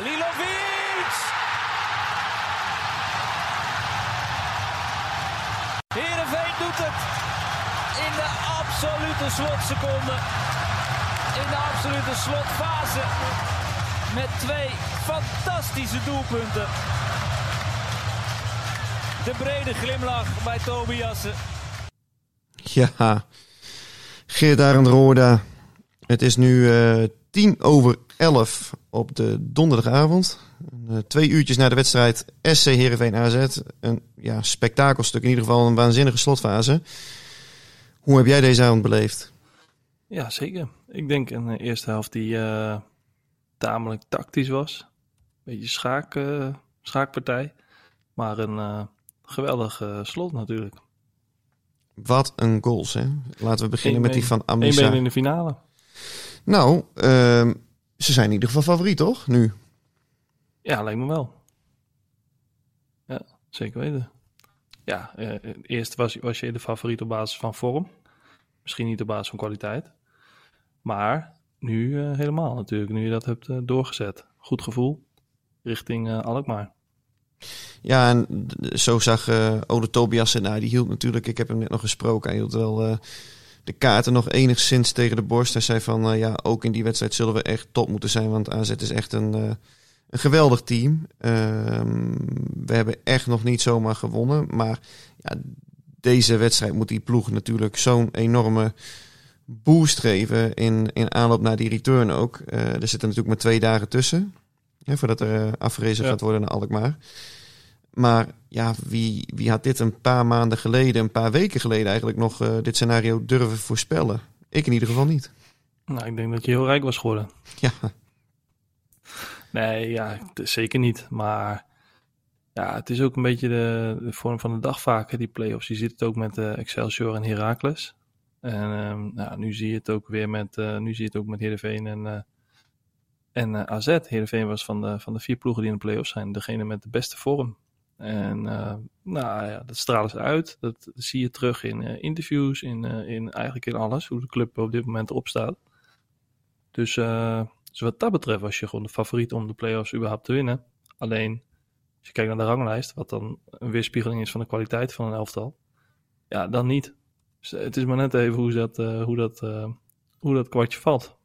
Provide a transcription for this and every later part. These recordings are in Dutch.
Halilovic! Heerenveen doet het. In de absolute slotseconde. In de absolute slotfase. Met twee fantastische doelpunten. De brede glimlach bij Tobiassen. Ja, Geert Arend Roorda. Het is nu eh, tien over elf op de donderdagavond. Uh, twee uurtjes na de wedstrijd SC Heerenveen AZ. Een ja, spektakelstuk, in ieder geval een waanzinnige slotfase. Hoe heb jij deze avond beleefd? Ja, zeker. Ik denk een eerste helft die uh, tamelijk tactisch was. Beetje schaak, uh, schaakpartij. Maar een uh, geweldig slot natuurlijk. Wat een goals, hè? Laten we beginnen met die van Amisa. Eén been in de finale. Nou, uh, ze zijn in ieder geval favoriet, toch? Nu. Ja, lijkt me wel. Ja, zeker weten. Ja, uh, eerst was, was je de favoriet op basis van vorm. Misschien niet op basis van kwaliteit. Maar nu uh, helemaal natuurlijk, nu je dat hebt uh, doorgezet. Goed gevoel richting Alkmaar. Ja, en zo zag Ode Tobias nou, die hield natuurlijk, ik heb hem net nog gesproken, hij hield wel de kaarten nog enigszins tegen de borst. Hij zei van, uh, ja, ook in die wedstrijd zullen we echt top moeten zijn. Want AZ is echt een, uh, een geweldig team. Uh, we hebben echt nog niet zomaar gewonnen. Maar ja, deze wedstrijd moet die ploeg natuurlijk zo'n enorme boost geven in, in aanloop naar die return ook. er zitten natuurlijk maar twee dagen tussen. Voordat er afgerezen ja. gaat worden naar Alkmaar. Maar ja, wie, wie had dit een paar maanden geleden, een paar weken geleden eigenlijk nog uh, dit scenario durven voorspellen? Ik in ieder geval niet. Nou, ik denk dat je heel rijk was geworden. Ja. Nee, ja, zeker niet. Maar ja, het is ook een beetje de, de vorm van de dag vaak, hè, die play-offs. Je ziet het ook met uh, Excelsior en Heracles. En um, nou, nu zie je het ook weer met, uh, nu zie je het ook met Heerenveen en, uh, en AZ. Heerenveen was van de, van de vier ploegen die in de play-offs zijn, degene met de beste vorm. En uh, nou ja, dat stralen ze uit. Dat, zie je terug in uh, interviews, in, uh, in eigenlijk in alles, hoe de club op dit moment erop staat. Dus, dus wat dat betreft was je gewoon de favoriet om de play-offs überhaupt te winnen. Alleen, als je kijkt naar de ranglijst, wat dan een weerspiegeling is van de kwaliteit van een elftal, ja, dan niet. Dus het is maar net even hoe dat, hoe dat, hoe dat kwartje valt.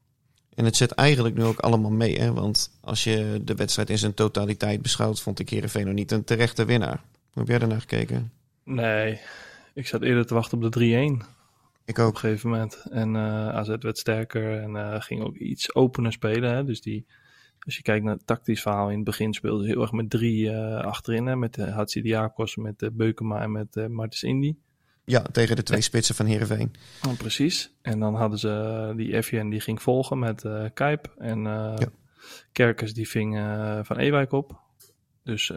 En het zit eigenlijk nu ook allemaal mee. Hè? Want als je de wedstrijd in zijn totaliteit beschouwt, vond ik Heerenveen nog niet een terechte winnaar. Hoe heb jij daarnaar gekeken? Nee, ik zat eerder te wachten op de 3-1. Ik ook. Op een gegeven moment. En uh, AZ werd sterker en uh, ging ook iets opener spelen. Hè? Dus die, als je kijkt naar het tactisch verhaal in het begin, speelde ze heel erg met drie uh, achterin. Hè? Met uh, Hatsidiakos, met Beukema en met Martens Indy. Ja, tegen de twee spitsen van Heerenveen. Oh, precies. En dan hadden ze die FJN die ging volgen met uh, Kuip. En uh, ja. Kerkers die ving van Ewijk op. Dus,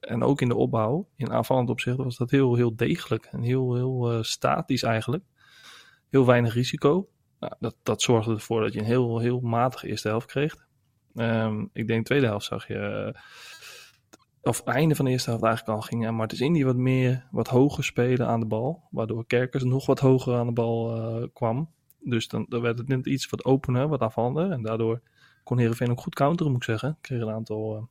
en ook in de opbouw, in aanvallend opzicht, was dat heel, heel degelijk. En heel, heel statisch eigenlijk. Heel weinig risico. Nou, dat, dat zorgde ervoor dat je een heel, heel matige eerste helft kreeg. Um, ik denk tweede helft zag je of einde van de eerste helft eigenlijk al ging Martens Indy wat meer, wat hoger spelen aan de bal. Waardoor Kerkers nog wat hoger aan de bal uh, kwam. Dus dan, dan, werd het net iets wat opener, wat afhanden. En daardoor kon Heerenveen ook goed counteren, moet ik zeggen. Kreeg een aantal... Uh,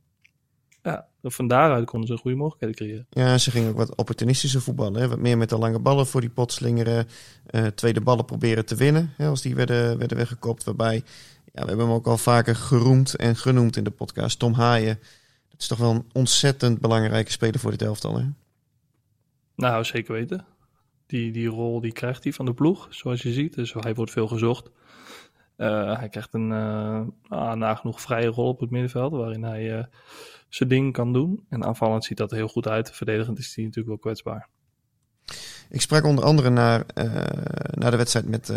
ja, van daaruit konden ze goede mogelijkheden creëren. Ja, ze gingen ook wat opportunistischer voetballen. Hè? Wat meer met de lange ballen voor die pot slingeren. Uh, tweede ballen proberen te winnen, hè, als die werden, werden weggekopt. Waarbij, ja, we hebben hem ook al vaker geroemd en genoemd in de podcast. Tom Haaien het is toch wel een ontzettend belangrijke speler voor dit elftal, hè? Nou, zeker weten. die, die rol die krijgt hij van de ploeg, zoals je ziet. Dus hij wordt veel gezocht. Uh, hij krijgt een uh, nagenoeg vrije rol op het middenveld, waarin hij uh, zijn ding kan doen. En aanvallend ziet dat er heel goed uit. Verdedigend is hij natuurlijk wel kwetsbaar. Ik sprak onder andere naar, naar de wedstrijd met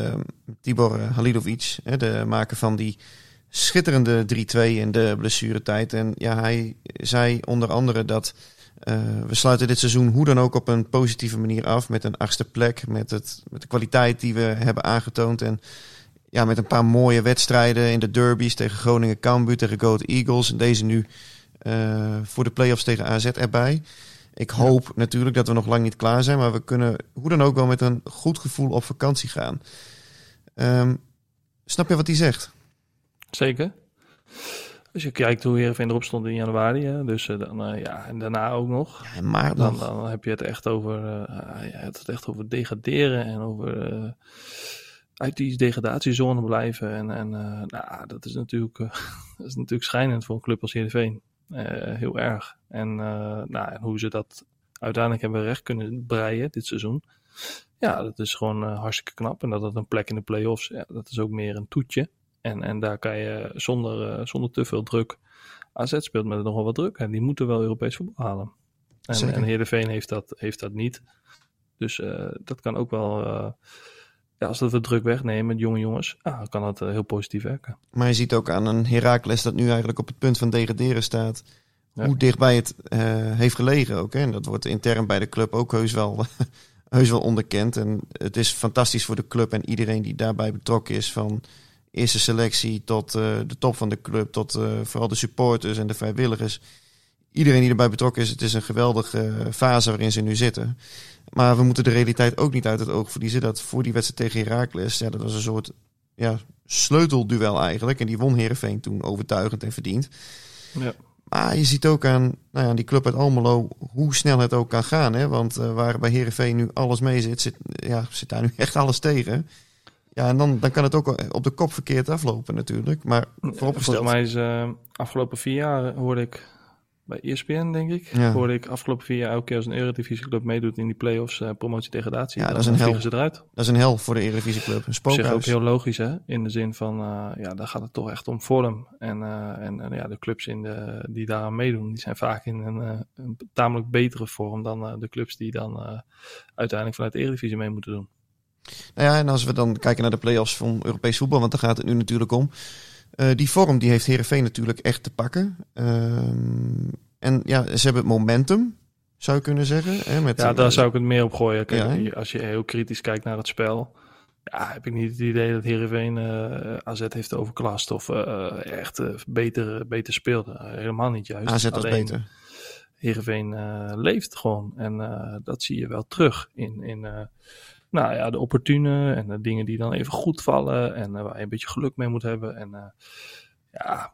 Tibor Halilovic, hè, de maker van die schitterende 3-2 in de blessuretijd. En ja, hij zei onder andere dat we sluiten dit seizoen hoe dan ook op een positieve manier af. Met een achtste plek, met, het, met de kwaliteit die we hebben aangetoond. En ja, met een paar mooie wedstrijden in de derbies tegen Groningen Cambuur, tegen Goat Eagles. En deze nu uh, voor de play-offs tegen AZ erbij. Ik hoop natuurlijk dat we nog lang niet klaar zijn, maar we kunnen hoe dan ook wel met een goed gevoel op vakantie gaan. Um, snap je wat hij zegt? Zeker. Als je kijkt hoe Heerenveen erop stond in januari, hè, dus uh, dan, uh, ja, en daarna ook nog. Ja, maar dan, dan heb je het echt over, je hebt het echt over degraderen en over uit die degradatiezone blijven. En, en uh, nou, dat is natuurlijk, uh, dat is natuurlijk schijnend voor een club als Heerenveen. Uh, heel erg. En, nou, en hoe ze dat uiteindelijk hebben recht kunnen breien dit seizoen. Ja, dat is gewoon hartstikke knap. En dat het een plek in de play-offs, ja, dat is ook meer een toetje. En, en daar kan je zonder, zonder te veel druk... AZ speelt met nogal wat druk. En die moeten wel Europees voetbal halen. En, en Heerenveen heeft dat, heeft dat niet. Dus dat kan ook wel ja, als dat we druk wegnemen met jonge jongens, ja, kan dat uh, heel positief werken. Maar je ziet ook aan een Herakles dat nu eigenlijk op het punt van degraderen staat. Hoe dichtbij het heeft gelegen ook. Hè? En dat wordt intern bij de club ook heus wel, heus wel onderkend. En het is fantastisch voor de club en iedereen die daarbij betrokken is. Van eerste selectie tot uh, de top van de club, tot vooral de supporters en de vrijwilligers. Iedereen die erbij betrokken is, het is een geweldige fase waarin ze nu zitten. Maar we moeten de realiteit ook niet uit het oog verliezen. Dat voor die wedstrijd tegen Heracles, ja, dat was een soort ja, sleutelduel eigenlijk. En die won Herenveen toen overtuigend en verdiend. Ja. Maar je ziet ook aan, nou ja, die club uit Almelo hoe snel het ook kan gaan. Hè? Want uh, waar bij Herenveen nu alles mee zit, zit, ja, zit daar nu echt alles tegen. Ja, en dan, dan kan het ook op de kop verkeerd aflopen natuurlijk. Maar vooropgesteld... Volgens mij is uh, afgelopen vier jaar, hoorde ik bij ESPN, denk ik. Ja. Hoorde ik afgelopen vier jaar elke keer als een Eredivisieclub meedoet in die play-offs, uh, promotie degradatie. Ja, dat is een hel. Ze eruit. Dat is een hel voor de Eredivisieclub. Een spookhuis. ook heel logisch, hè? In de zin van, uh, ja, daar gaat het toch echt om vorm. En, en, en, ja, de clubs in de, die daaraan meedoen, die zijn vaak in een, een tamelijk betere vorm dan de clubs die dan uiteindelijk vanuit de Eredivisie mee moeten doen. Nou ja, en als we dan kijken naar de play-offs van Europees voetbal, want daar gaat het nu natuurlijk om. Uh, die vorm die heeft Herenveen natuurlijk echt te pakken. Uh, en ja, ze hebben het momentum, zou je kunnen zeggen. Hè, met, ja, daar zou ik het meer op gooien. Kijk, ja. Als je heel kritisch kijkt naar het spel, ja, heb ik niet het idee dat Herenveen uh, AZ heeft overklast of echt beter, beter speelde. helemaal niet juist. AZ was Alleen, beter. Heerenveen leeft gewoon. En dat zie je wel terug in, in nou ja, de opportune en de dingen die dan even goed vallen en waar je een beetje geluk mee moet hebben. En ja,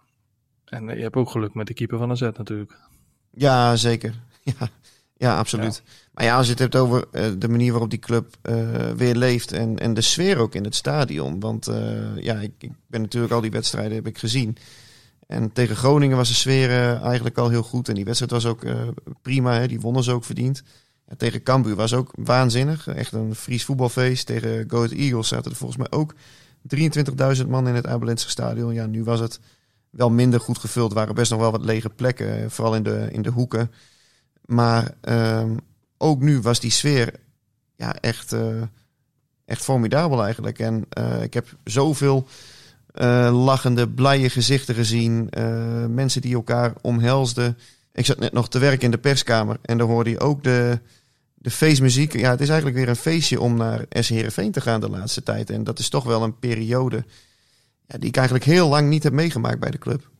en je hebt ook geluk met de keeper van AZ natuurlijk. Ja, zeker. Ja, ja absoluut. Maar ja, als je het hebt over uh, de manier waarop die club weer leeft en, en de sfeer ook in het stadion. Want ja, ik, ik, ben natuurlijk al die wedstrijden heb ik gezien. En tegen Groningen was de sfeer eigenlijk al heel goed. En die wedstrijd was ook prima. Hè? Die wonnen ze ook verdiend. Tegen Cambuur was ook waanzinnig. Echt een Fries voetbalfeest. Tegen Go Eagles zaten er volgens mij ook 23.000 man in het Abelense stadion. Ja, nu was het wel minder goed gevuld. Waren best nog wel wat lege plekken, vooral in de, in de hoeken. Maar um, ook nu was die sfeer ja, echt, uh, echt formidabel eigenlijk. En uh, ik heb zoveel lachende, blije gezichten gezien. mensen die elkaar omhelsden. Ik zat net nog te werken in de perskamer en dan hoorde je ook de, de feestmuziek. Ja, het is eigenlijk weer een feestje om naar S. Heerenveen te gaan de laatste tijd. En dat is toch wel een periode ja, die ik eigenlijk heel lang niet heb meegemaakt bij de club.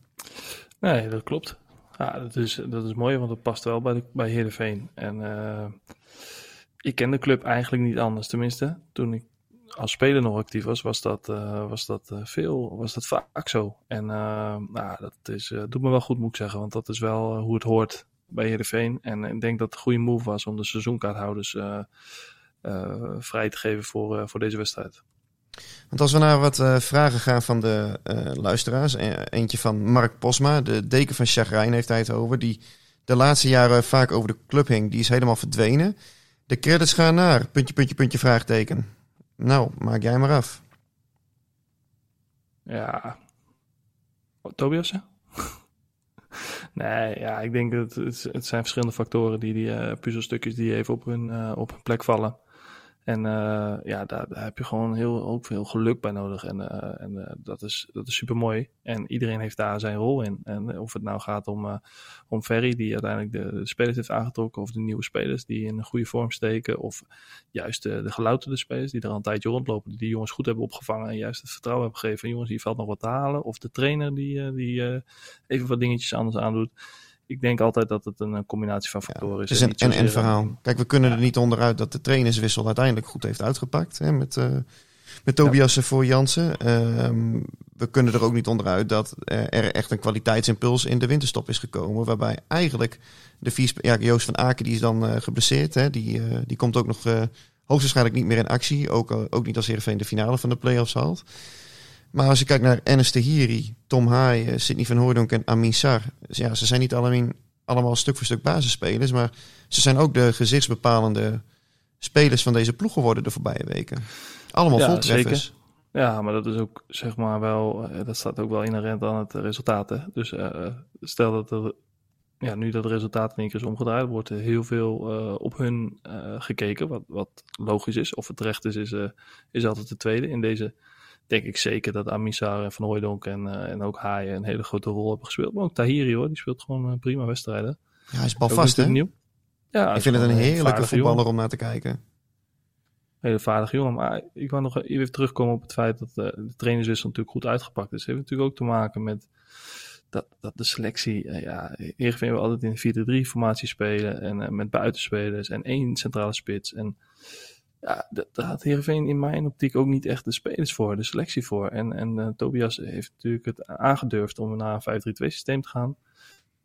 Nee, dat klopt. Ja, dat is, dat is mooi, want het past wel bij, bij Heerenveen. En uh, ik ken de club eigenlijk niet anders. Tenminste, toen ik als speler nog actief was, was dat, uh, was dat, uh, veel, was dat vaak zo. En nou, dat is, doet me wel goed, moet ik zeggen. Want dat is wel hoe het hoort bij Heerenveen. En ik denk dat het een goede move was om de seizoenkaarthouders vrij te geven voor, voor deze wedstrijd. Want als we naar wat uh, vragen gaan van de uh, luisteraars. Eentje van Mark Posma, de deken van Chagrijn heeft hij het over. Die de laatste jaren vaak over de club hing. Die is helemaal verdwenen. De credits gaan naar, puntje, puntje, puntje, vraagteken. Nou, maak jij maar af. Ja. Tobias? Nee, ja, ik denk dat het, het zijn verschillende factoren die die uh, puzzelstukjes die even op hun, uh, op hun plek vallen. En uh, ja, daar, heb je gewoon heel, ook veel geluk bij nodig. En, uh, en uh, dat, is, dat is super mooi. En iedereen heeft daar zijn rol in. En of het nou gaat om, om Ferry, die uiteindelijk de, spelers heeft aangetrokken, of de nieuwe spelers die in een goede vorm steken, of juist de, de gelouterde spelers die er al een tijdje rondlopen, die die jongens goed hebben opgevangen en juist het vertrouwen hebben gegeven. Jongens, hier valt nog wat te halen. Of de trainer die, die even wat dingetjes anders aandoet ik denk altijd dat het een combinatie van factoren ja, is. Het is een en-en verhaal. Kijk, we kunnen er niet onderuit dat de trainerswissel uiteindelijk goed heeft uitgepakt. Hè, met, uh, met Tobias ja. voor Jansen. Uh, we kunnen er ook niet onderuit dat er echt een kwaliteitsimpuls in de winterstop is gekomen. Waarbij eigenlijk de vies, ja, Joost van Aken die is dan uh, geblesseerd. Hè, die, die komt ook nog hoogstwaarschijnlijk niet meer in actie. Ook, ook niet als Heerenveen de finale van de play-offs haalt. Maar als je kijkt naar Enes Tahiri, Tom Haaien, Sidney van Hooydonk en Amin Sar. Ja, ze zijn niet allemaal, allemaal stuk voor stuk basisspelers. Maar ze zijn ook de gezichtsbepalende spelers van deze ploeg geworden de voorbije weken. Allemaal ja, voltreffers. Zeker. Ja, maar dat is ook zeg maar wel, dat staat ook wel inherent aan het resultaat. Hè? Dus uh, stel dat er ja, nu dat resultaat in één keer is omgedraaid, wordt er heel veel uh, op hun uh, gekeken. Wat, wat logisch is. Of het terecht is, is, is altijd de tweede. In deze denk ik zeker dat Amisar en Van Hooijdonk en, uh, en ook Haaien een hele grote rol hebben gespeeld. Maar ook Tahiri hoor, die speelt gewoon uh, prima wedstrijden. Ja, hij is balvast hè? Nieuw. Ja, ik vind het een heerlijke voetballer jongen. om naar te kijken. Hele vaardige jongen. Maar ik wil nog even terugkomen op het feit dat uh, de trainerswissel natuurlijk goed uitgepakt is. Het heeft natuurlijk ook te maken met dat, dat de selectie, uh, ja, Heerenveen wil altijd in 4-3 formatie spelen en uh, met buitenspelers en één centrale spits. En ja, daar had Heerenveen in mijn optiek ook niet echt de spelers voor, de selectie voor. En, en uh, Tobias heeft natuurlijk het aangedurfd om naar een 5-3-2 systeem te gaan.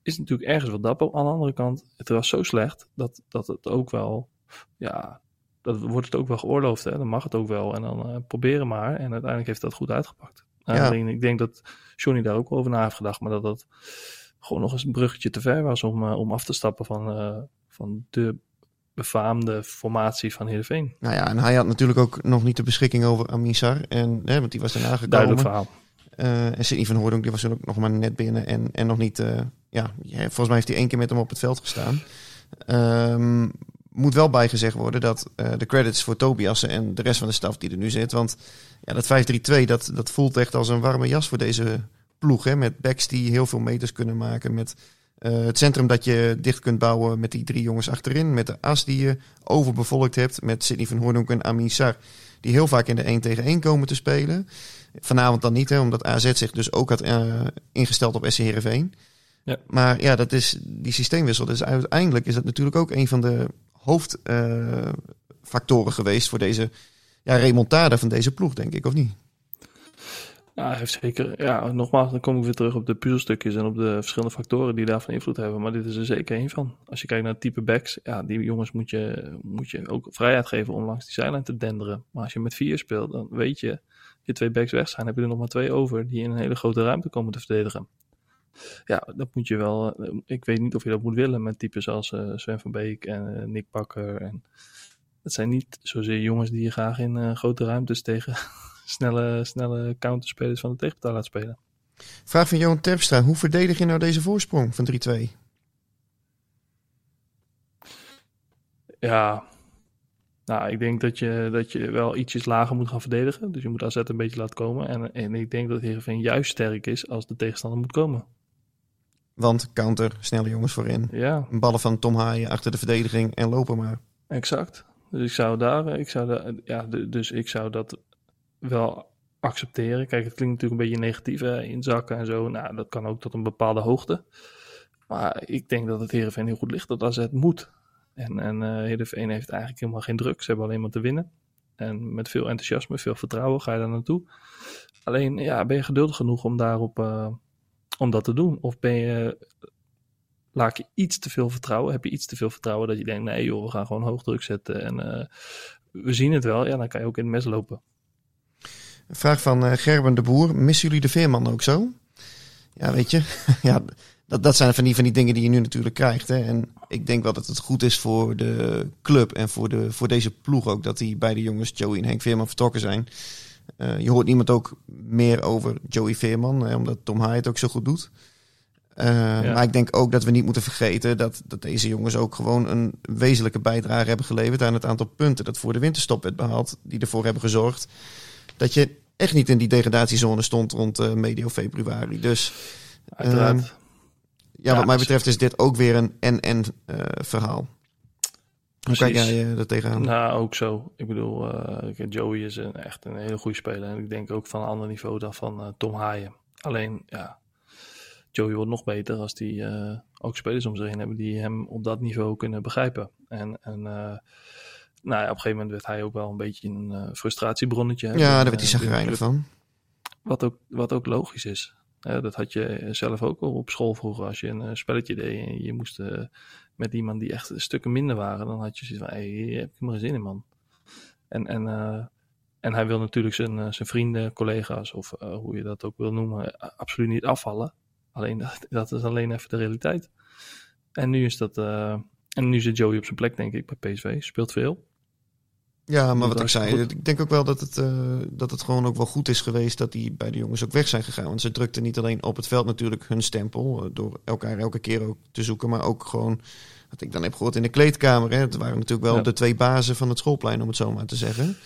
Is natuurlijk ergens wat dapper. Aan de andere kant, het was zo slecht dat, dat het ook wel, ja, dat wordt het ook wel geoorloofd. Hè? Dan mag het ook wel en dan uh, proberen maar. En uiteindelijk heeft dat goed uitgepakt. Ja. Alleen, ik denk dat Johnny daar ook over na heeft gedacht, maar dat dat gewoon nog eens een bruggetje te ver was om, uh, om af te stappen van, uh, van de befaamde formatie van Heerenveen. Nou ja, en hij had natuurlijk ook nog niet de beschikking over Amisar. En, hè, want die was daarna gekomen. Duidelijk verhaal. Uh, en Sidney van Hoordonk, die was toen ook nog maar net binnen. En, en nog niet, uh, ja, volgens mij heeft hij één keer met hem op het veld gestaan. Um, moet wel bijgezegd worden dat uh, de credits voor Tobiasen en de rest van de staf die er nu zit. Want ja, dat 5-3-2, dat, dat voelt echt als een warme jas voor deze ploeg. Hè? Met backs die heel veel meters kunnen maken. Met uh, het centrum dat je dicht kunt bouwen met die drie jongens achterin. Met de as die je overbevolkt hebt. Met Sidney van Hoornhoek en Amin Sar. Die heel vaak in de 1 tegen 1 komen te spelen. Vanavond dan niet, hè, omdat AZ zich dus ook had uh, ingesteld op SC Heerenveen. Ja. Maar ja, dat is die systeemwissel. Dus uiteindelijk is dat natuurlijk ook een van de hoofdfactoren uh, geweest voor deze ja, remontade van deze ploeg, denk ik, of niet? Ja, heeft zeker. Ja, nogmaals, dan kom ik weer terug op de puzzelstukjes en op de verschillende factoren die daarvan invloed hebben. Maar dit is er zeker één van. Als je kijkt naar het type backs, ja, die jongens moet je, moet je ook vrijheid geven om langs die zijlijn te denderen. Maar als je met vier speelt, dan weet je, je twee backs weg zijn, heb je er nog maar twee over die in een hele grote ruimte komen te verdedigen. Ja, dat moet je wel. Ik weet niet of je dat moet willen met types als uh, Sven van Beek en uh, Nick Bakker. En het zijn niet zozeer jongens die je graag in grote ruimtes tegen snelle, snelle counterspelers van de tegenpartij laat spelen. Vraag van Johan Terpstra. Hoe verdedig je nou deze voorsprong van 3-2? Ja, nou, ik denk dat je, dat je wel ietsjes lager moet gaan verdedigen. Dus je moet AZ een beetje laten komen. En, en ik denk dat Heerenveen juist sterk is als de tegenstander moet komen. Want counter, snelle jongens voorin. Ja. Ballen van Tom Haaien achter de verdediging en lopen maar. Exact. Dus ik zou daar, ik zou daar, ja, dus ik zou dat wel accepteren. Kijk, het klinkt natuurlijk een beetje negatief, inzakken en zo. Nou, dat kan ook tot een bepaalde hoogte. Maar ik denk dat het Heerenveen heel goed ligt dat AZ moet. En, en uh, Heerenveen heeft eigenlijk helemaal geen druk. Ze hebben alleen maar te winnen. En met veel enthousiasme, veel vertrouwen ga je daar naartoe. Alleen, ja, ben je geduldig genoeg om daarop, uh, om dat te doen? Of ben je, laat je iets te veel vertrouwen? Heb je iets te veel vertrouwen dat je denkt, nee joh, we gaan gewoon hoog druk zetten en uh, we zien het wel. Ja, dan kan je ook in het mes lopen. Vraag van uh, Gerben de Boer. Missen jullie de Veerman ook zo? Ja, weet je. ja, dat, dat zijn van die, van die dingen die je nu natuurlijk krijgt. Hè. En ik denk wel dat het goed is voor de club en voor, de, voor deze ploeg ook dat die beide jongens, Joey en Henk Veerman, vertrokken zijn. Uh, je hoort niemand ook meer over Joey Veerman, hè, omdat Tom Haai het ook zo goed doet. Uh, ja. Maar ik denk ook dat we niet moeten vergeten dat, dat deze jongens ook gewoon een wezenlijke bijdrage hebben geleverd aan het aantal punten dat voor de winterstop werd behaald, die ervoor hebben gezorgd dat je echt niet in die degradatiezone stond rond uh, medio februari. Dus Uiteraard. ja, ja, wat mij betreft is dit ook weer een en-en uh, verhaal. Hoe kijk jij uh, er tegenaan? Nou, ook zo. Ik bedoel, uh, Joey is een, echt een hele goede speler. En ik denk ook van een ander niveau dan van uh, Tom Haaien. Alleen, ja, Joey wordt nog beter als die ook spelers om zich heen hebben die hem op dat niveau kunnen begrijpen. En, en nou ja, op een gegeven moment werd hij ook wel een beetje een frustratiebronnetje. Ja, daar werd hij zagrijnig van. Wat ook, wat ook logisch is. Uh, dat had je zelf ook al op school vroeger. Als je een uh, spelletje deed en je moest uh, met iemand die echt stukken minder waren, dan had je zoiets van: hé, hey, hier heb ik maar zin in, man. En, en, en hij wil natuurlijk zijn, zijn vrienden, collega's of hoe je dat ook wil noemen, absoluut niet afvallen. Alleen dat, dat, is alleen even de realiteit. En nu is dat. En nu zit Joey op zijn plek, denk ik, bij PSV. Speelt veel. Ja, maar wat ik zei, goed. ik denk ook wel dat het, uh, dat het gewoon ook wel goed is geweest dat die bij de jongens ook weg zijn gegaan. Want ze drukten niet alleen op het veld natuurlijk hun stempel, uh, door elkaar elke keer ook te zoeken, maar ook gewoon, wat ik dan heb gehoord in de kleedkamer. Hè, het waren natuurlijk wel ja. de twee bazen van het schoolplein, om het zo maar te zeggen.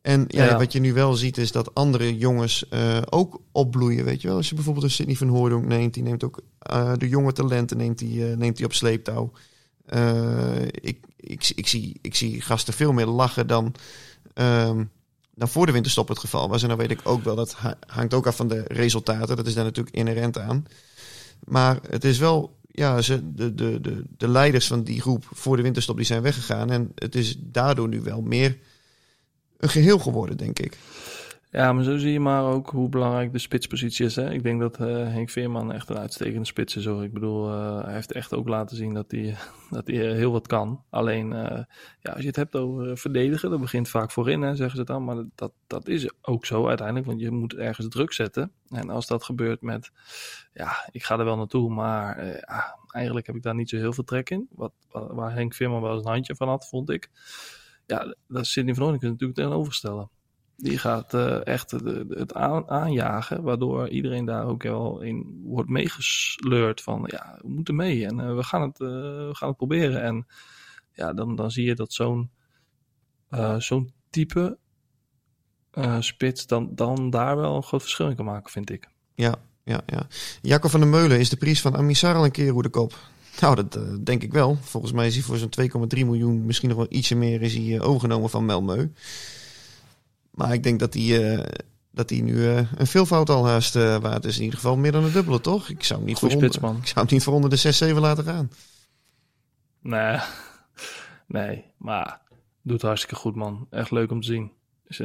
En ja, ja. wat je nu wel ziet is dat andere jongens uh, ook opbloeien, weet je wel. Als je bijvoorbeeld een Sidney van Hoordonk neemt, die neemt ook de jonge talenten neemt die, neemt die op sleeptouw. Uh, ik, ik, ik, zie, ik zie gasten veel meer lachen dan, um, dan voor de winterstop het geval was. En dan weet ik ook wel, dat hangt ook af van de resultaten. Dat is daar natuurlijk inherent aan. Maar het is wel, ja, ze, de, de, de, de leiders van die groep voor de winterstop die zijn weggegaan. En het is daardoor nu wel meer een geheel geworden, denk ik. Ja, maar zo zie je maar ook hoe belangrijk de spitspositie is. Hè? Ik denk dat uh, Henk Veerman echt een uitstekende spits is. Hoor. Ik bedoel, uh, hij heeft echt ook laten zien dat hij, dat hij heel wat kan. Alleen, ja, als je het hebt over verdedigen, dat begint vaak voorin, hè, zeggen ze dan. Maar dat, dat is ook zo uiteindelijk, want je moet ergens druk zetten. En als dat gebeurt met, ja, ik ga er wel naartoe, maar eigenlijk heb ik daar niet zo heel veel trek in. Wat, waar Henk Veerman wel eens een handje van had, vond ik. Ja, dat Sidney van Oornik natuurlijk tegenovergestellen. Die gaat uh, echt het aan, aanjagen, waardoor iedereen daar ook wel in wordt meegesleurd van ja, we moeten mee en uh, we, gaan het, uh, we gaan het proberen. En ja, dan, dan zie je dat zo'n zo'n type spits dan, dan daar wel een groot verschil in kan maken, vind ik. Ja, ja, ja. Jacob van der Meulen is de prijs van Amisar al een keer hoe de kop. Nou, dat denk ik wel. Volgens mij is hij voor zo'n 2,3 miljoen, misschien nog wel ietsje meer, is hij overgenomen van Melmeu. Maar ik denk dat hij, uh, dat hij nu uh, een veelvoud al haast uh, waard is. In ieder geval meer dan een dubbele, toch? Ik zou hem niet, voor onder, ik zou hem niet voor onder de 6-7 laten gaan. Nee, nee, maar doet hartstikke goed, man. Echt leuk om te zien. Is,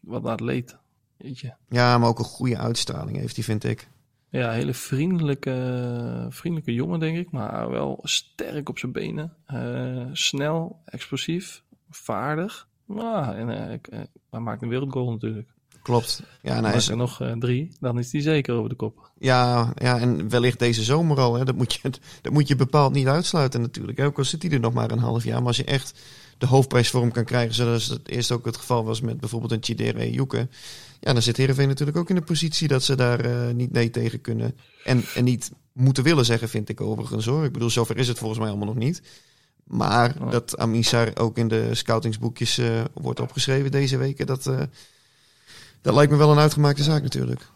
wat een atleet, weet je. Ja, maar ook een goede uitstraling heeft hij, vind ik. Ja, hele vriendelijke, vriendelijke jongen, denk ik. Maar wel sterk op zijn benen. snel, explosief, vaardig. Nou, en uh, hij maakt een wereldgoal natuurlijk. Klopt. Ja, en hij is er nog uh, drie, dan is hij zeker over de kop. Ja, ja, en wellicht deze zomer al. Hè. Dat, moet je, dat moet je bepaald niet uitsluiten natuurlijk. Ook al zit hij er nog maar een half jaar. Maar als je echt de hoofdprijs voor hem kan krijgen, zoals het eerst ook het geval was met bijvoorbeeld een Chidere Joeke. Ja, dan zit Heerenveen natuurlijk ook in de positie dat ze daar uh, niet nee tegen kunnen. En, en niet moeten willen zeggen, vind ik overigens hoor. Ik bedoel, zover is het volgens mij allemaal nog niet. Maar oh. dat Amisar ook in de scoutingsboekjes uh, wordt opgeschreven deze weken, dat, uh, dat lijkt me wel een uitgemaakte zaak natuurlijk.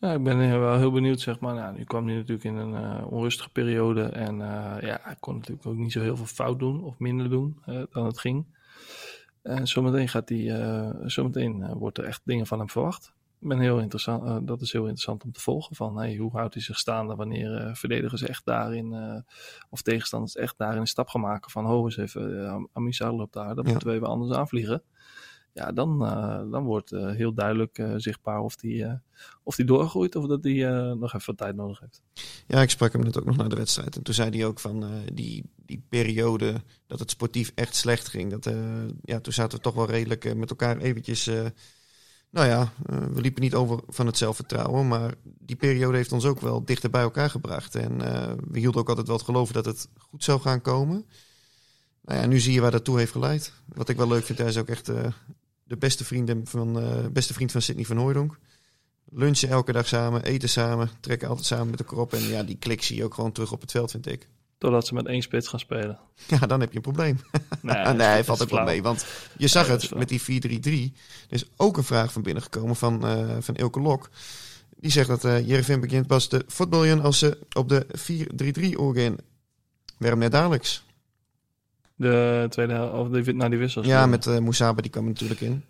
Ja, ik ben wel heel benieuwd, zeg maar. Nou, nu kwam hij natuurlijk in een uh, onrustige periode. En ja, hij kon natuurlijk ook niet zo heel veel fout doen of minder doen dan het ging. En zometeen gaat hij, zometeen wordt er echt dingen van hem verwacht ben heel interessant, uh, dat is heel interessant om te volgen. Van hey, hoe houdt hij zich staande wanneer uh, verdedigers echt daarin, uh, of tegenstanders echt daarin een stap gaan maken van, ho eens even, Amisa loopt daar, dan ja. moeten we even anders aanvliegen. Ja, dan, dan wordt heel duidelijk zichtbaar of die, of die doorgroeit of dat hij nog even wat tijd nodig heeft. Ja, ik sprak hem net ook nog na de wedstrijd. En toen zei hij ook van die, die periode dat het sportief echt slecht ging. Dat, ja, toen zaten we toch wel redelijk met elkaar eventjes Nou ja, uh, we liepen niet over van het zelfvertrouwen, maar die periode heeft ons ook wel dichter bij elkaar gebracht. En uh, we hielden ook altijd wel het geloven dat het goed zou gaan komen. Nou ja, nu zie je waar dat toe heeft geleid. Wat ik wel leuk vind, hij is ook echt uh, de beste, vrienden van, beste vriend van Sidney van Hooydonk. Lunchen elke dag samen, eten samen, trekken altijd samen met de krop. En ja, die klik zie je ook gewoon terug op het veld, vind ik. Totdat ze met één spits gaan spelen. Ja, dan heb je een probleem. Nee, nee valt ook wel mee. Want je zag het met die 4-3-3. Er is ook een vraag van binnen gekomen van, uh, van Ilke Lok. Die zegt dat uh, Jerevin begint pas de voetballen als ze op de 4-3-3 oorgaan. Waarom net dadelijks? De tweede of de, nou, die wissels. Ja, met uh, Moussaba, die kwam natuurlijk in.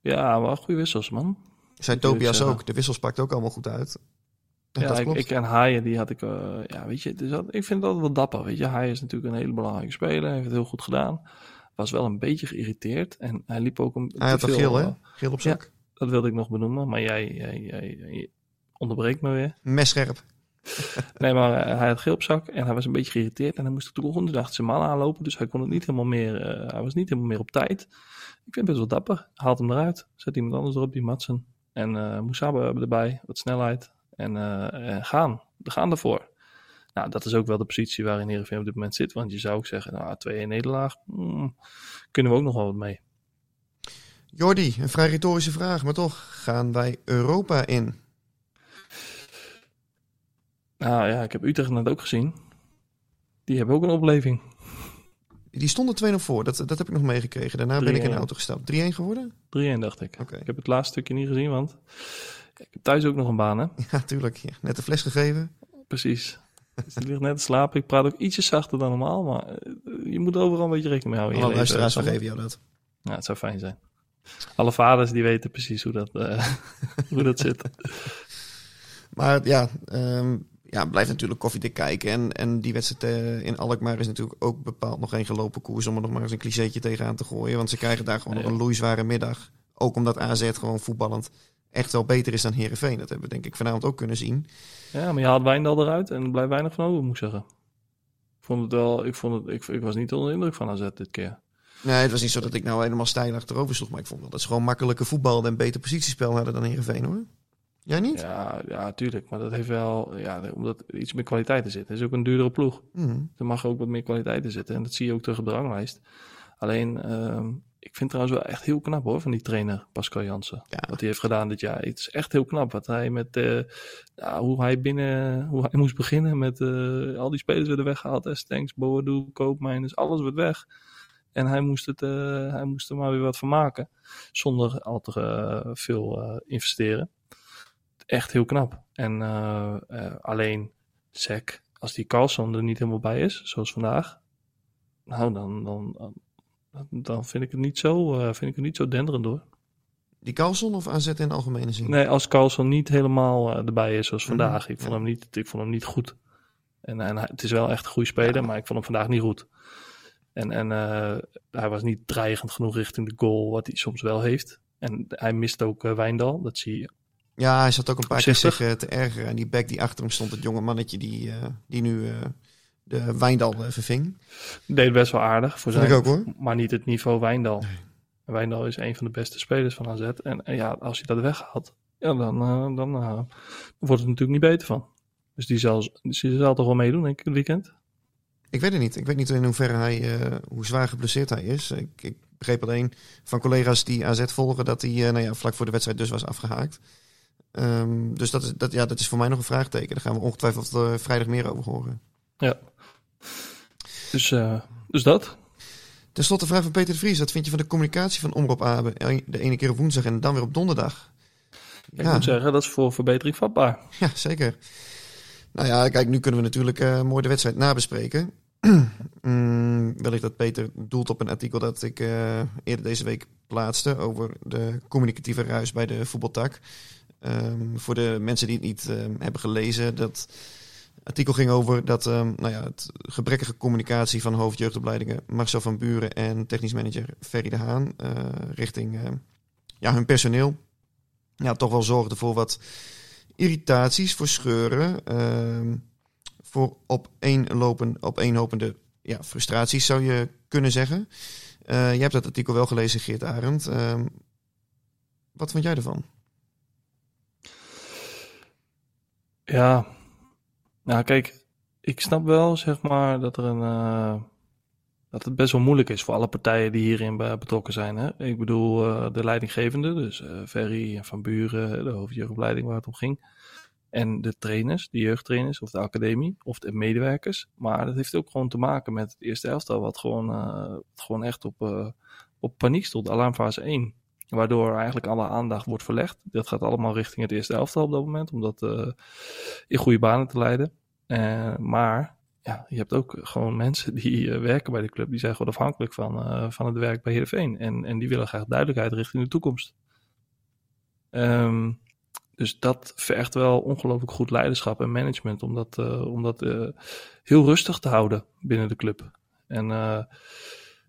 Ja, wel goede wissels, man. Zijn Tobias ook. De wissels pakt ook allemaal goed uit. Ja, ik, ik, en Haaien, die had ik, uh, ja, weet je, dus dat, ik vind het altijd wel dapper, weet je. Haaien is natuurlijk een hele belangrijke speler, heeft het heel goed gedaan. Was wel een beetje geïrriteerd en hij liep ook een Hij had geel, hè? Eh, geel op zak. Ja, dat wilde ik nog benoemen, maar jij, jij, jij, jij onderbreekt me weer. Messcherp. nee, maar uh, hij had geel op zak en hij was een beetje geïrriteerd en hij moest de grond achter zijn man aanlopen, dus hij kon het niet helemaal meer, uh, hij was niet helemaal meer op tijd. Ik vind het best wel dapper. Haalt hem eruit, zet iemand anders erop, die Matsen. En uh, Moesaba erbij, wat snelheid. En uh, gaan. We gaan ervoor. Nou, dat is ook wel de positie waarin Heerenveen op dit moment zit. Want je zou ook zeggen, nou, 2-1 nederlaag, hmm, kunnen we ook nog wel wat mee. Jordi, een vrij retorische vraag, maar toch, gaan wij Europa in? Nou ja, ik heb Utrecht net ook gezien. Die hebben ook een opleving. Die stonden 2-0 voor, dat, dat heb ik nog meegekregen. Daarna ben ik in de auto gestapt. 3-1 geworden? 3-1 dacht ik. Okay. Ik heb het laatste stukje niet gezien, want ik heb thuis ook nog een baan, hè? Ja, tuurlijk. Ja. Net de fles gegeven. Precies. Dus die ligt net te slapen. Ik praat ook ietsje zachter dan normaal, maar eh, je moet overal een beetje rekening mee houden. Alle luisteraars vergeven jou dat. Ja, het zou fijn zijn. Alle vaders die weten precies hoe dat, uh, hoe dat zit. Maar ja, um, ja, blijft natuurlijk koffiedik kijken. En, en die wedstrijd uh, in Alkmaar is natuurlijk ook bepaald nog geen gelopen koers... om er nog maar eens een clichétje tegenaan te gooien. Want ze krijgen daar gewoon nog een loeizware middag. Ook omdat AZ gewoon voetballend echt wel beter is dan Herenveen. Dat hebben we denk ik vanavond ook kunnen zien. Ja, maar je haalt Wijndal eruit en er blijft weinig van over, moet ik zeggen. Ik vond het wel, ik, vond het, ik, ik was niet onder de indruk van AZ dit keer. Nee, het was niet zo dat ik nou helemaal stijl achterover sloeg. Maar ik vond wel dat ze gewoon makkelijke voetbal en beter positiespel hadden dan Herenveen hoor. Jij niet? Ja, ja, tuurlijk. Maar dat heeft wel, ja, omdat iets meer kwaliteit te zitten. Het is ook een duurdere ploeg. Mm. Er mag ook wat meer kwaliteit in zitten. En dat zie je ook terug op de ranglijst. Alleen, uh, ik vind trouwens wel echt heel knap hoor, van die trainer Pascal Jansen. Ja. Wat hij heeft gedaan dit jaar. Het is echt heel knap wat hij met, uh, nou, hoe hij binnen, hoe hij moest beginnen met uh, al die spelers werden weggehaald. Stanks, Boadu, Koopmijn, dus alles werd weg. En hij moest, het, uh, hij moest er maar weer wat van maken. Zonder al te veel investeren. Echt heel knap. En alleen Sek, als die Carlson er niet helemaal bij is, zoals vandaag. Nou, dan, dan, dan vind ik het niet zo, uh, vind ik het niet zo denderend hoor. Die Carlson of AZ in algemene zin? Nee, als Carlson niet helemaal uh, erbij is zoals mhm, vandaag. Ik vond, hem niet, ik vond hem niet goed. En, en het is wel echt een goede speler, maar ik vond hem vandaag niet goed. En, en uh, hij was niet dreigend genoeg richting de goal, wat hij soms wel heeft. En hij mist ook Wijndal, dat zie je. Ja, hij zat ook een paar keer zich te ergeren. En die back die achter hem stond, het jonge mannetje die, die nu de Wijndal uh, verving. Deed best wel aardig voor zijn, ik ook, hoor. maar niet het niveau Wijndal. Nee. Wijndal is een van de beste spelers van AZ. En, en ja, als hij dat weghaalt, ja, dan, uh, dan uh, wordt het natuurlijk niet beter van. Dus die zal, die zal toch wel meedoen, denk ik, het weekend? Ik weet het niet. Ik weet niet in hoeverre hij, hoe zwaar geblesseerd hij is. Ik, ik, begreep alleen van collega's die AZ volgen dat hij nou ja, vlak voor de wedstrijd dus was afgehaakt. Um, dus dat is, dat, ja, dat is voor mij nog een vraagteken. Daar gaan we ongetwijfeld vrijdag meer over horen. Ja. Dus, uh, dus dat. Ten slotte de vraag van Peter de Vries. Wat vind je van de communicatie van Omroep Abe? De ene keer op woensdag en dan weer op donderdag. Ik moet zeggen, dat is voor verbetering vatbaar. Ja, zeker. Nou ja, kijk, nu kunnen we natuurlijk uh, mooi de wedstrijd nabespreken. mm, wellicht dat Peter doelt op een artikel dat ik uh, eerder deze week plaatste over de communicatieve ruis bij de voetbaltak. Um, voor de mensen die het niet uh, hebben gelezen, dat artikel ging over dat um, nou ja, het gebrekkige communicatie van hoofdjeugdopleidingen Marcel van Buren en technisch manager Ferry de Haan uh, richting uh, ja, hun personeel ja, toch wel zorgde voor wat irritaties, voor scheuren, uh, voor opeenlopen, opeenhopende ja, frustraties zou je kunnen zeggen. Uh, je hebt dat artikel wel gelezen, Geert Arend. Wat vond jij ervan? Ja, nou kijk, ik snap wel zeg maar dat er een uh, dat het best wel moeilijk is voor alle partijen die hierin betrokken zijn. Hè? Ik bedoel uh, de leidinggevende, dus uh, Ferry en Van Buren, de hoofdjeugdopleiding waar het om ging. En de trainers, de jeugdtrainers of de academie of de medewerkers. Maar dat heeft ook gewoon te maken met het eerste elftal, wat gewoon, gewoon echt op, op paniek stond, alarmfase 1. Waardoor eigenlijk alle aandacht wordt verlegd. Dat gaat allemaal richting het eerste elftal op dat moment, om dat uh, in goede banen te leiden. Uh, maar ja, je hebt ook gewoon mensen die uh, werken bij de club, die zijn gewoon afhankelijk van, van het werk bij Heerenveen. En, en die willen graag duidelijkheid richting de toekomst. Um, dus dat vergt wel ongelooflijk goed leiderschap en management om dat, om dat heel rustig te houden binnen de club. En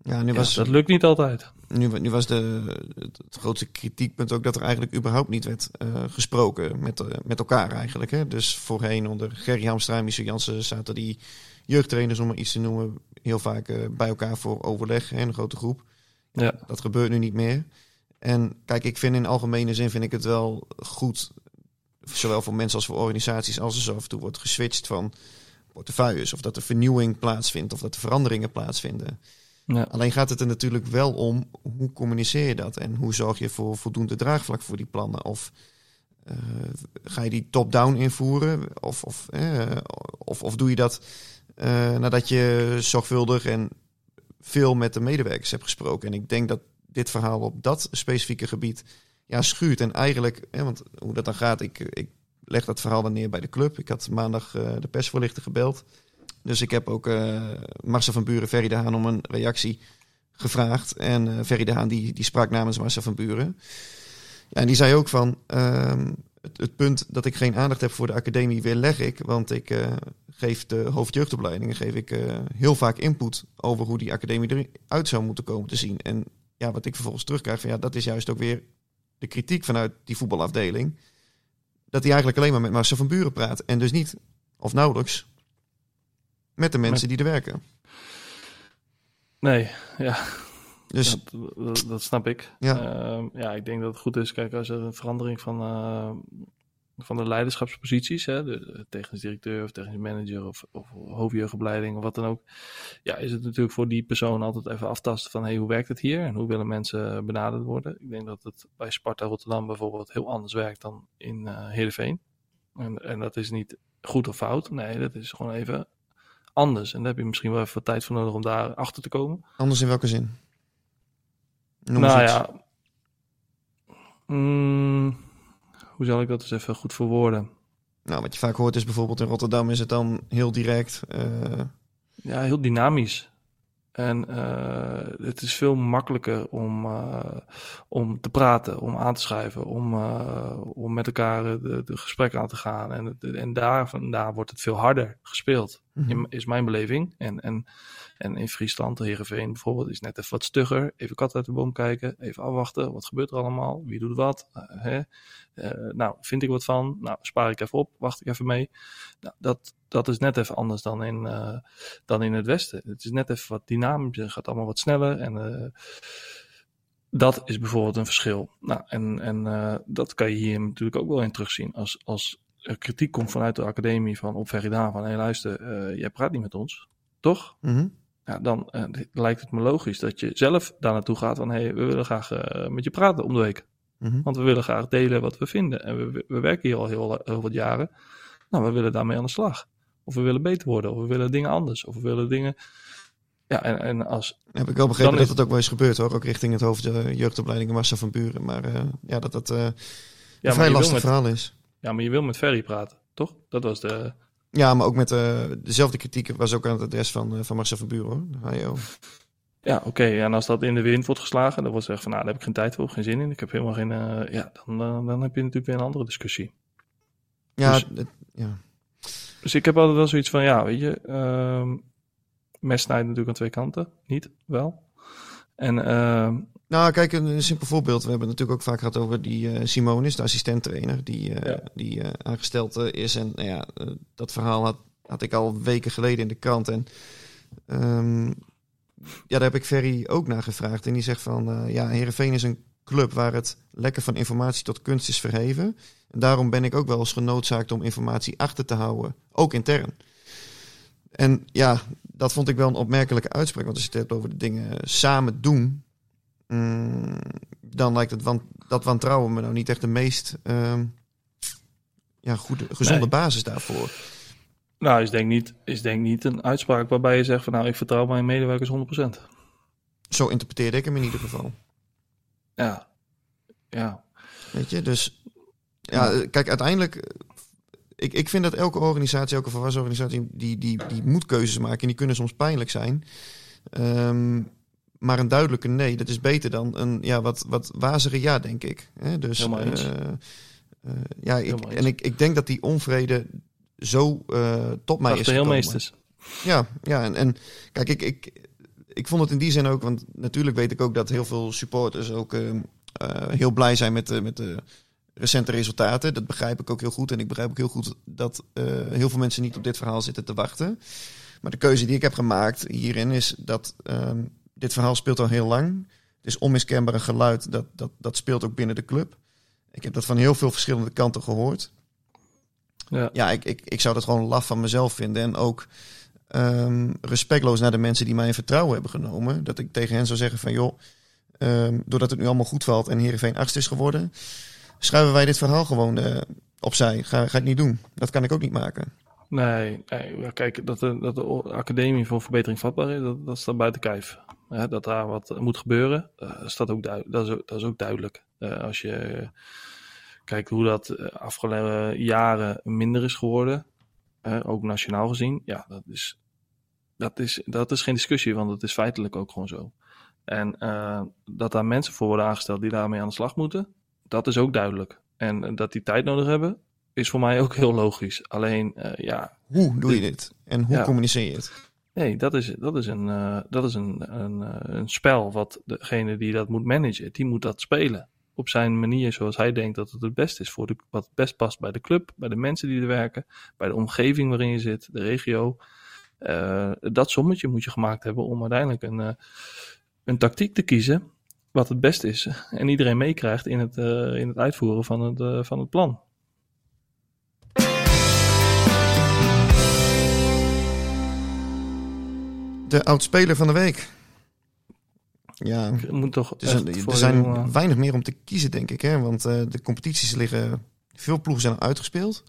ja, nu was, dat lukt niet altijd. Nu, nu was de, het grootste kritiekpunt ook dat er eigenlijk überhaupt niet werd uh, gesproken met, uh, met elkaar eigenlijk. Hè? Dus voorheen onder Gerry Hamstra en Michel Jansen zaten die jeugdtrainers, om maar iets te noemen, heel vaak uh, bij elkaar voor overleg, hè, een grote groep. Ja. Dat gebeurt nu niet meer. En kijk, ik vind in algemene zin vind ik het wel goed, zowel voor mensen als voor organisaties, als er zo af en toe wordt geswitcht van portefeuilles, of dat er vernieuwing plaatsvindt, of dat er veranderingen plaatsvinden. Alleen gaat het er natuurlijk wel om hoe communiceer je dat en hoe zorg je voor voldoende draagvlak voor die plannen? Of uh, ga je die top-down invoeren? Of, of, uh, of, of doe je dat uh, nadat je zorgvuldig en veel met de medewerkers hebt gesproken? En ik denk dat dit verhaal op dat specifieke gebied ja, schuurt. En eigenlijk, want hoe dat dan gaat, ik, ik leg dat verhaal dan neer bij de club. Ik had maandag de persvoorlichter gebeld. Dus ik heb ook uh, Marcel van Buren, Ferry de Haan om een reactie gevraagd. En uh, Ferry de Haan die, die sprak namens Marcel van Buren. Ja, en die zei ook van, uh, het, het, punt dat ik geen aandacht heb voor de academie weerleg ik. Want ik uh, geef de hoofdjeugdopleidingen geef ik, heel vaak input over hoe die academie eruit zou moeten komen te zien. En ja, wat ik vervolgens terugkrijg, van ja, dat is juist ook weer de kritiek vanuit die voetbalafdeling. Dat hij eigenlijk alleen maar met Marcel van Buren praat. En dus niet, of nauwelijks, met de mensen die er werken. Nee, ja. Dus, dat, dat, snap ik. Ja. Uh, ja, ik denk dat het goed is. Kijk, als er een verandering van, uh, van de leiderschapsposities, hè, de technisch directeur of technisch manager of, of hoofdjeugdopleiding of wat dan ook, ja, is het natuurlijk voor die persoon altijd even aftasten van hey, hoe werkt het hier en hoe willen mensen benaderd worden. Ik denk dat het bij Sparta Rotterdam bijvoorbeeld heel anders werkt dan in uh, Heerenveen. En, en dat is niet goed of fout. Nee, dat is gewoon even anders. En daar heb je misschien wel even wat tijd voor nodig om daar achter te komen. Anders in welke zin? Noem nou ja. Mm, hoe zal ik dat eens even goed verwoorden? Nou, wat je vaak hoort is bijvoorbeeld in Rotterdam is het dan heel direct. Uh... Ja, heel dynamisch. En uh, het is veel makkelijker om, uh, om te praten, om aan te schrijven, om, uh, om met elkaar de, de gesprekken aan te gaan. En, en daar vandaan wordt het veel harder gespeeld, mm-hmm. is mijn beleving. En, en en in Friesland, Heerenveen bijvoorbeeld, is net even wat stugger. Even kat uit de boom kijken, even afwachten. Wat gebeurt er allemaal? Wie doet wat? Uh, hè? Uh, nou, vind ik wat van? Nou, spaar ik even op, wacht ik even mee. Nou, dat, dat is net even anders dan in, uh, dan in het Westen. Het is net even wat dynamischer, het gaat allemaal wat sneller. En dat is bijvoorbeeld een verschil. Nou, en, en dat kan je hier natuurlijk ook wel in terugzien. Als, als er kritiek komt vanuit de academie van op Veridaan van hé hey, luister, jij praat niet met ons, toch? Mm ja, dan uh, lijkt het me logisch dat je zelf daar naartoe gaat van hé, hey, we willen graag uh, met je praten om de week. Mm -hmm. Want we willen graag delen wat we vinden. En we, we werken hier al heel, heel wat jaren. Nou, we willen daarmee aan de slag. Of we willen beter worden, of we willen dingen anders, of we willen dingen. Ja, en, en als. Heb ik wel begrepen dat is... het ook wel eens gebeurt hoor. Ook richting het hoofd de jeugdopleiding Massa van Buren. Maar uh, ja, dat dat een ja, vrij lastig met, verhaal is. Ja, maar je wil met Ferry praten, toch? Dat was de. Ja, maar ook met uh, dezelfde kritiek was ook aan het adres van, uh, van Marcel van Buren hoor. Ja, oké. Okay. En als dat in de wind wordt geslagen, dan wordt zeggen van nou, daar heb ik geen tijd voor, geen zin in. Ik heb helemaal geen. Uh, ja, dan, dan heb je natuurlijk weer een andere discussie. Ja, dus, het, ja. Dus ik heb altijd wel zoiets van ja, weet je, uh, mes snijdt natuurlijk aan twee kanten. Niet, wel. En uh, nou, kijk, een, simpel voorbeeld. We hebben het natuurlijk ook vaak gehad over die uh, Simonis, de assistenttrainer, die, ja. die aangesteld is. En nou ja, dat verhaal had, had ik al weken geleden in de krant. En um, ja, daar heb ik Ferry ook naar gevraagd. En die zegt van, ja, Herenveen is een club waar het lekken van informatie tot kunst is verheven. En daarom ben ik ook wel eens genoodzaakt om informatie achter te houden, ook intern. En ja, dat vond ik wel een opmerkelijke uitspraak. Want als je het hebt over de dingen samen doen, mm, dan lijkt het want, dat wantrouwen me nou niet echt de meest uh, ja, goede, gezonde Nee. basis daarvoor. Nou, is denk, niet, is denk niet een uitspraak waarbij je zegt van nou, ik vertrouw mijn medewerkers 100%. Zo interpreteerde ik hem in ieder geval. Ja, ja. Weet je, dus ja, kijk, uiteindelijk. Ik, ik vind dat elke organisatie, elke volwassen organisatie, die, die, die moet keuzes maken. En die kunnen soms pijnlijk zijn. Ehm, maar een duidelijke nee, dat is beter dan een ja, wat, wat wazige ja, denk ik. Hè? Dus, eh, eh, ja, ik, en ik, ik denk dat die onvrede zo eh, tot mij is heel meesters. Ja, ja en, en kijk, ik, ik, ik vond het in die zin ook, want natuurlijk weet ik ook dat heel veel supporters ook eh, eh, heel blij zijn met met de recente resultaten. Dat begrijp ik ook heel goed. En ik begrijp ook heel goed dat eh, heel veel mensen niet op dit verhaal zitten te wachten. Maar de keuze die ik heb gemaakt hierin is dat ehm, dit verhaal speelt al heel lang. Het is onmiskenbaar een geluid dat, dat, dat speelt ook binnen de club. Ik heb dat van heel veel verschillende kanten gehoord Ja. ja, ik, ik, ik zou dat gewoon laf van mezelf vinden. En ook ehm, respectloos naar de mensen die mij in vertrouwen hebben genomen. Dat ik tegen hen zou zeggen van joh, ehm, doordat het nu allemaal goed valt en Heerenveen achtste is geworden, schuiven wij dit verhaal gewoon eh, opzij. Ga, ga ik niet doen. Dat kan ik ook niet maken. Nee, nee kijk, dat de, dat de Academie voor Verbetering Vatbaar is, dat, dat staat buiten kijf. Hè, dat daar wat moet gebeuren, eh, staat ook dat, is dat is ook duidelijk. Eh, als je eh, kijkt hoe dat eh, afgelopen jaren minder is geworden, eh, ook nationaal gezien, ja, dat is, dat, is, dat is geen discussie, want het is feitelijk ook gewoon zo. En eh, dat daar mensen voor worden aangesteld die daarmee aan de slag moeten, dat is ook duidelijk. En eh, dat die tijd nodig hebben, is voor mij ook heel logisch. Alleen, eh, ja, Hoe doe je dit? En hoe Ja. communiceer je het? nee, dat is, dat is, een, eh, dat is een, een, een spel wat degene die dat moet managen, die moet dat spelen. Op zijn manier zoals hij denkt dat het het beste is voor de, wat het best past bij de club, bij de mensen die er werken, bij de omgeving waarin je zit, de regio. Dat sommetje moet je gemaakt hebben om uiteindelijk een, een tactiek te kiezen wat het beste is. En iedereen meekrijgt in het, eh, in het uitvoeren van het, eh, van het plan. De oudspeler van de week. Ja, moet toch er zijn, er zijn weinig meer om te kiezen, denk ik. Hè? Want eh, de competities liggen... Veel ploegen zijn uitgespeeld.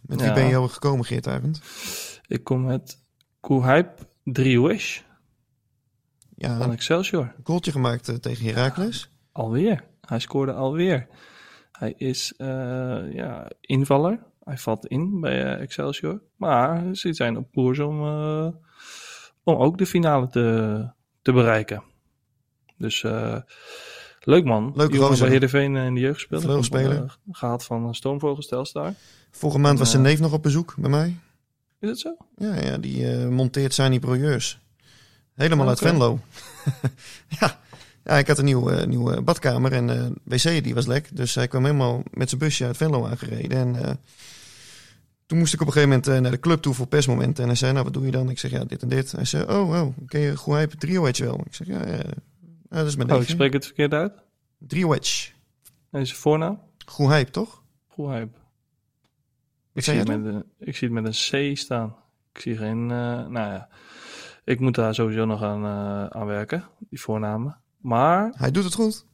Met wie ben je gekomen, Geert Arend? Ik kom met Koehype 3 Wish Ja, van een Excelsior. goaltje gemaakt eh, tegen Heracles. Alweer. Hij scoorde alweer. Hij is eh, ja, invaller. Hij valt in bij eh, Excelsior. Maar ze zijn op koers om, om ook de finale te, te bereiken. Dus leuk man. Leuke Jongen bij Heerenveen in de jeugd gespeeld. Eh, gehaald van een Stoomvogels daar. Vorige maand was zijn neef nog op bezoek bij mij. Is het zo? Ja, ja die monteert Sani Projeurs. Helemaal uit. Venlo. ja. ja, ik had een nieuwe, nieuwe badkamer en eh wc die was lek. Dus hij kwam helemaal met zijn busje uit Venlo aangereden. En eh, toen moest ik op een gegeven moment eh, naar de club toe voor persmoment. En hij zei, nou wat doe je dan? Ik zeg, ja, dit en dit. Hij zei, oh, oh, ken je Goehype Trio Wedge wel? Ik zeg, ja, ja, ja, dat is mijn Oh, ik spreek het verkeerd uit. Trio Wedge. Deze voornaam? Goehype, toch? Wat Ik zei zie, het met een, ik zie het met een C staan. Ik zie geen. eh, nou ja. Ik moet daar sowieso nog aan, aan werken, die voornamen. Maar Hij doet het goed.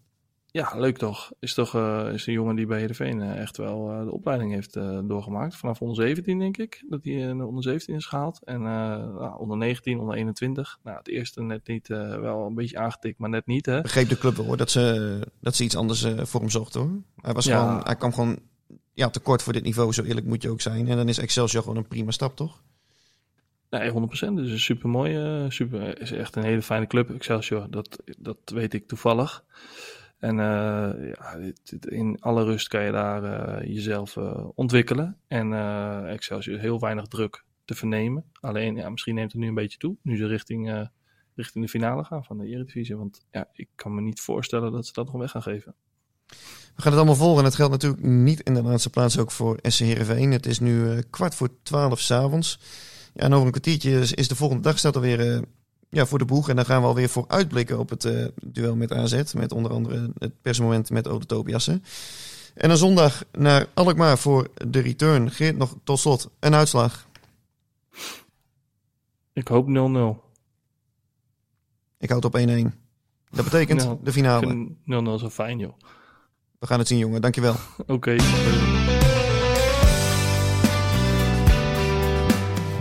ja, leuk toch. Is toch eh, is een jongen die bij Heerenveen eh, echt wel de opleiding heeft doorgemaakt. Vanaf onder 17 denk ik, dat hij in de onder 17 is gehaald. En nou, onder 19, onder 21. Nou, het eerste net niet, wel een beetje aangetikt, maar net niet hè. begreep de club wel hoor, dat ze, dat ze iets anders voor hem zochten hoor. Hij, was Ja. gewoon, hij kwam gewoon ja, tekort voor dit niveau, zo eerlijk moet je ook zijn. En dan is Excelsior gewoon een prima stap, toch? Nee, 100%. Dus een super mooi. super, is echt een hele fijne club, Excelsior. Dat, dat weet ik toevallig. En eh, ja, in alle rust kan je daar eh, jezelf eh, ontwikkelen. En eh, Excelsior heel weinig druk te vernemen. Alleen, ja, misschien neemt het nu een beetje toe. Nu ze richting, eh, richting de finale gaan van de Eredivisie. Want ja, ik kan me niet voorstellen dat ze dat nog weg gaan geven. We gaan het allemaal volgen en het geldt natuurlijk niet in de laatste plaats ook voor SC Heerenveen. Het is nu eh, kwart voor twaalf s'avonds. Ja, en over een kwartiertje is, is de volgende dag staat alweer eh, ja, voor de boeg. En dan gaan we alweer vooruitblikken op het uh, duel met AZ. Met onder andere het persmoment met Ode Tobiassen. En dan zondag naar Alkmaar voor de return. Geert, nog tot slot een uitslag. Ik hoop 0-0. Ik houd op 1-1. Dat betekent Nou, de finale. 0-0 zo fijn, joh. We gaan het zien, jongen. Dankjewel. Oké.